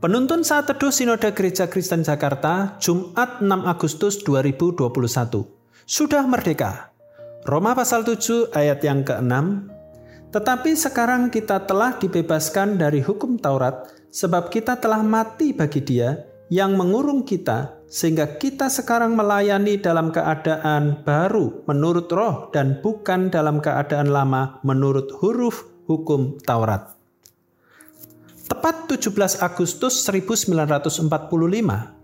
Penuntun saat teduh Sinode Gereja Kristen Jakarta, Jumat 6 Agustus 2021. Sudah merdeka. Roma pasal 7 ayat yang ke-6. Tetapi sekarang kita telah dibebaskan dari hukum Taurat sebab kita telah mati bagi dia yang mengurung kita sehingga kita sekarang melayani dalam keadaan baru menurut roh dan bukan dalam keadaan lama menurut huruf hukum Taurat. Tepat 17 Agustus 1945,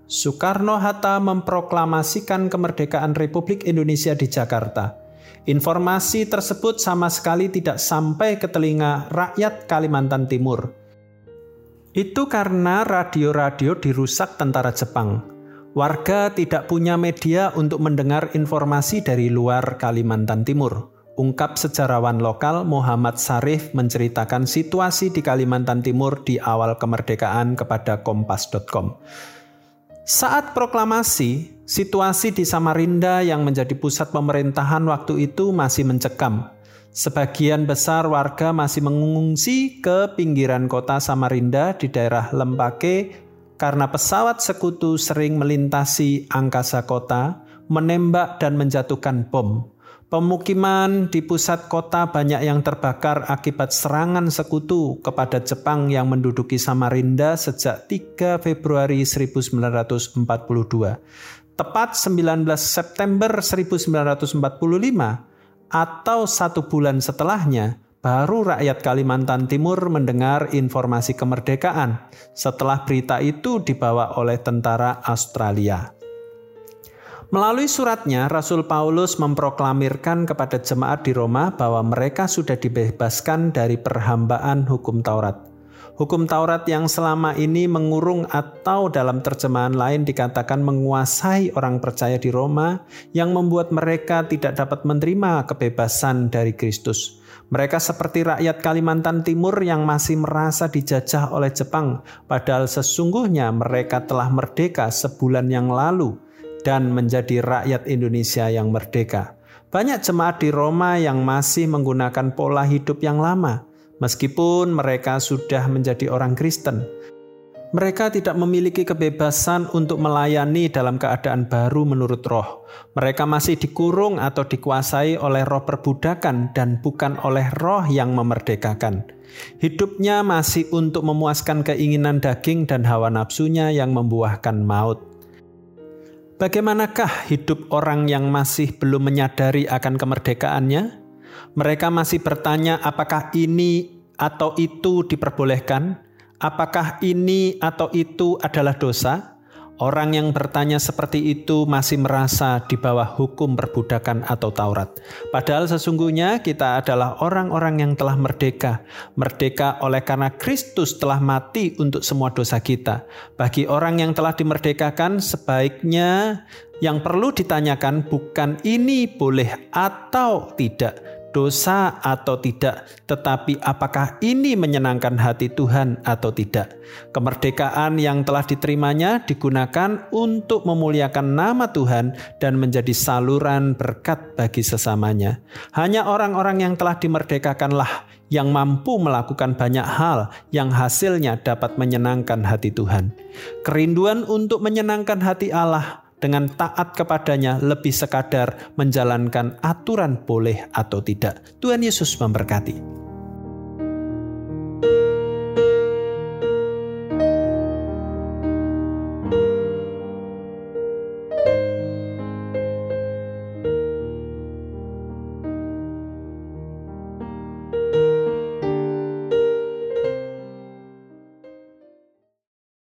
Soekarno-Hatta memproklamasikan kemerdekaan Republik Indonesia di Jakarta. Informasi tersebut sama sekali tidak sampai ke telinga rakyat Kalimantan Timur. Itu karena radio-radio dirusak tentara Jepang. Warga tidak punya media untuk mendengar informasi dari luar Kalimantan Timur ungkap sejarawan lokal Muhammad Sarif menceritakan situasi di Kalimantan Timur di awal kemerdekaan kepada kompas.com. Saat proklamasi, situasi di Samarinda yang menjadi pusat pemerintahan waktu itu masih mencekam. Sebagian besar warga masih mengungsi ke pinggiran kota Samarinda di daerah Lempake karena pesawat sekutu sering melintasi angkasa kota, menembak dan menjatuhkan bom. Pemukiman di pusat kota banyak yang terbakar akibat serangan sekutu kepada Jepang yang menduduki Samarinda sejak 3 Februari 1942. Tepat 19 September 1945 atau satu bulan setelahnya, baru rakyat Kalimantan Timur mendengar informasi kemerdekaan setelah berita itu dibawa oleh tentara Australia. Melalui suratnya, Rasul Paulus memproklamirkan kepada jemaat di Roma bahwa mereka sudah dibebaskan dari perhambaan hukum Taurat. Hukum Taurat yang selama ini mengurung atau dalam terjemahan lain dikatakan menguasai orang percaya di Roma yang membuat mereka tidak dapat menerima kebebasan dari Kristus. Mereka seperti rakyat Kalimantan Timur yang masih merasa dijajah oleh Jepang, padahal sesungguhnya mereka telah merdeka sebulan yang lalu dan menjadi rakyat Indonesia yang merdeka. Banyak jemaat di Roma yang masih menggunakan pola hidup yang lama, meskipun mereka sudah menjadi orang Kristen. Mereka tidak memiliki kebebasan untuk melayani dalam keadaan baru menurut roh. Mereka masih dikurung atau dikuasai oleh roh perbudakan dan bukan oleh roh yang memerdekakan. Hidupnya masih untuk memuaskan keinginan daging dan hawa nafsunya yang membuahkan maut. Bagaimanakah hidup orang yang masih belum menyadari akan kemerdekaannya? Mereka masih bertanya, apakah ini atau itu diperbolehkan? Apakah ini atau itu adalah dosa? Orang yang bertanya seperti itu masih merasa di bawah hukum perbudakan atau Taurat. Padahal sesungguhnya kita adalah orang-orang yang telah merdeka. Merdeka oleh karena Kristus telah mati untuk semua dosa kita. Bagi orang yang telah dimerdekakan, sebaiknya yang perlu ditanyakan bukan ini boleh atau tidak, dosa atau tidak, tetapi apakah ini menyenangkan hati Tuhan atau tidak. Kemerdekaan yang telah diterimanya digunakan untuk memuliakan nama Tuhan dan menjadi saluran berkat bagi sesamanya. Hanya orang-orang yang telah dimerdekakanlah yang mampu melakukan banyak hal yang hasilnya dapat menyenangkan hati Tuhan. Kerinduan untuk menyenangkan hati Allah dengan taat kepadanya lebih sekadar menjalankan aturan boleh atau tidak. Tuhan Yesus memberkati.